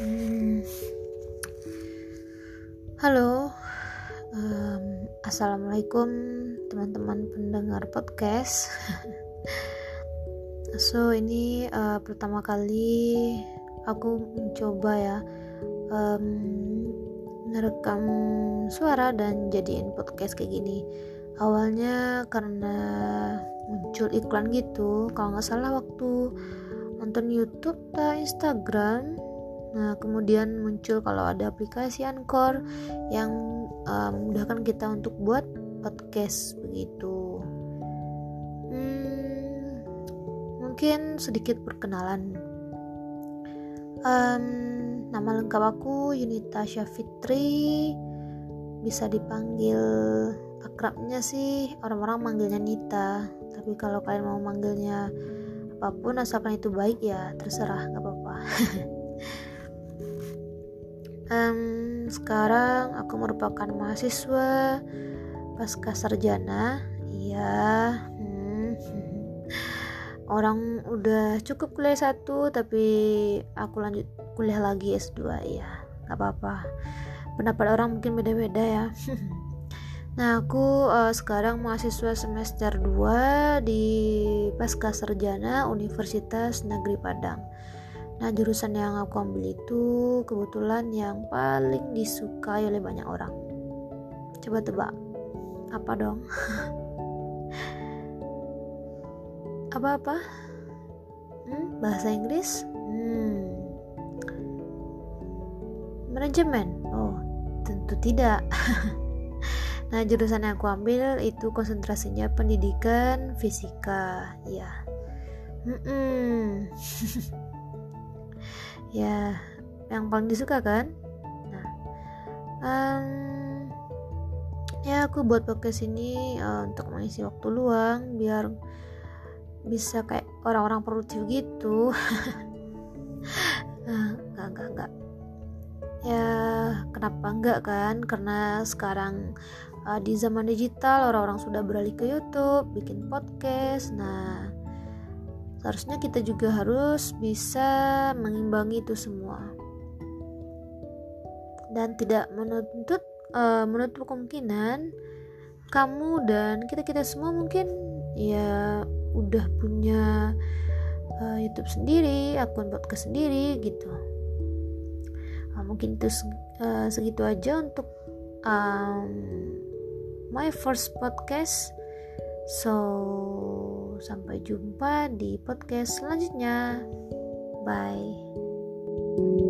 Hmm. Halo, um, assalamualaikum teman-teman pendengar podcast. so ini uh, pertama kali aku mencoba ya um, ngerekam suara dan jadiin podcast kayak gini. Awalnya karena muncul iklan gitu, kalau nggak salah waktu nonton YouTube atau Instagram Nah, kemudian muncul kalau ada aplikasi Anchor yang uh, memudahkan kita untuk buat podcast begitu. Hmm, mungkin sedikit perkenalan. Um, nama lengkap aku Yunita Syafitri. Bisa dipanggil akrabnya sih orang-orang manggilnya Nita. Tapi kalau kalian mau manggilnya apa pun asalkan itu baik ya terserah nggak apa-apa. um, sekarang aku merupakan mahasiswa pasca sarjana iya hmm. orang udah cukup kuliah satu tapi aku lanjut kuliah lagi S2 ya gak apa-apa pendapat orang mungkin beda-beda ya Nah, aku uh, sekarang mahasiswa semester 2 di Pasca Sarjana Universitas Negeri Padang. Nah, jurusan yang aku ambil itu kebetulan yang paling disukai oleh banyak orang. Coba tebak. Apa dong? Apa-apa? Hmm, bahasa Inggris? Hmm. Manajemen? Oh, tentu tidak. nah, jurusan yang aku ambil itu konsentrasinya pendidikan fisika. Ya. Hmm. -mm. ya yang paling disuka kan? Nah um, ya aku buat podcast ini uh, untuk mengisi waktu luang biar bisa kayak orang-orang produktif gitu. Nah, enggak enggak enggak ya kenapa enggak kan? Karena sekarang uh, di zaman digital orang-orang sudah beralih ke YouTube bikin podcast. Nah seharusnya kita juga harus bisa mengimbangi itu semua. Dan tidak menuntut uh, menutup kemungkinan kamu dan kita kita semua mungkin ya udah punya uh, YouTube sendiri akun podcast sendiri gitu. Uh, mungkin itu uh, segitu aja untuk um, my first podcast So, sampai jumpa di podcast selanjutnya. Bye.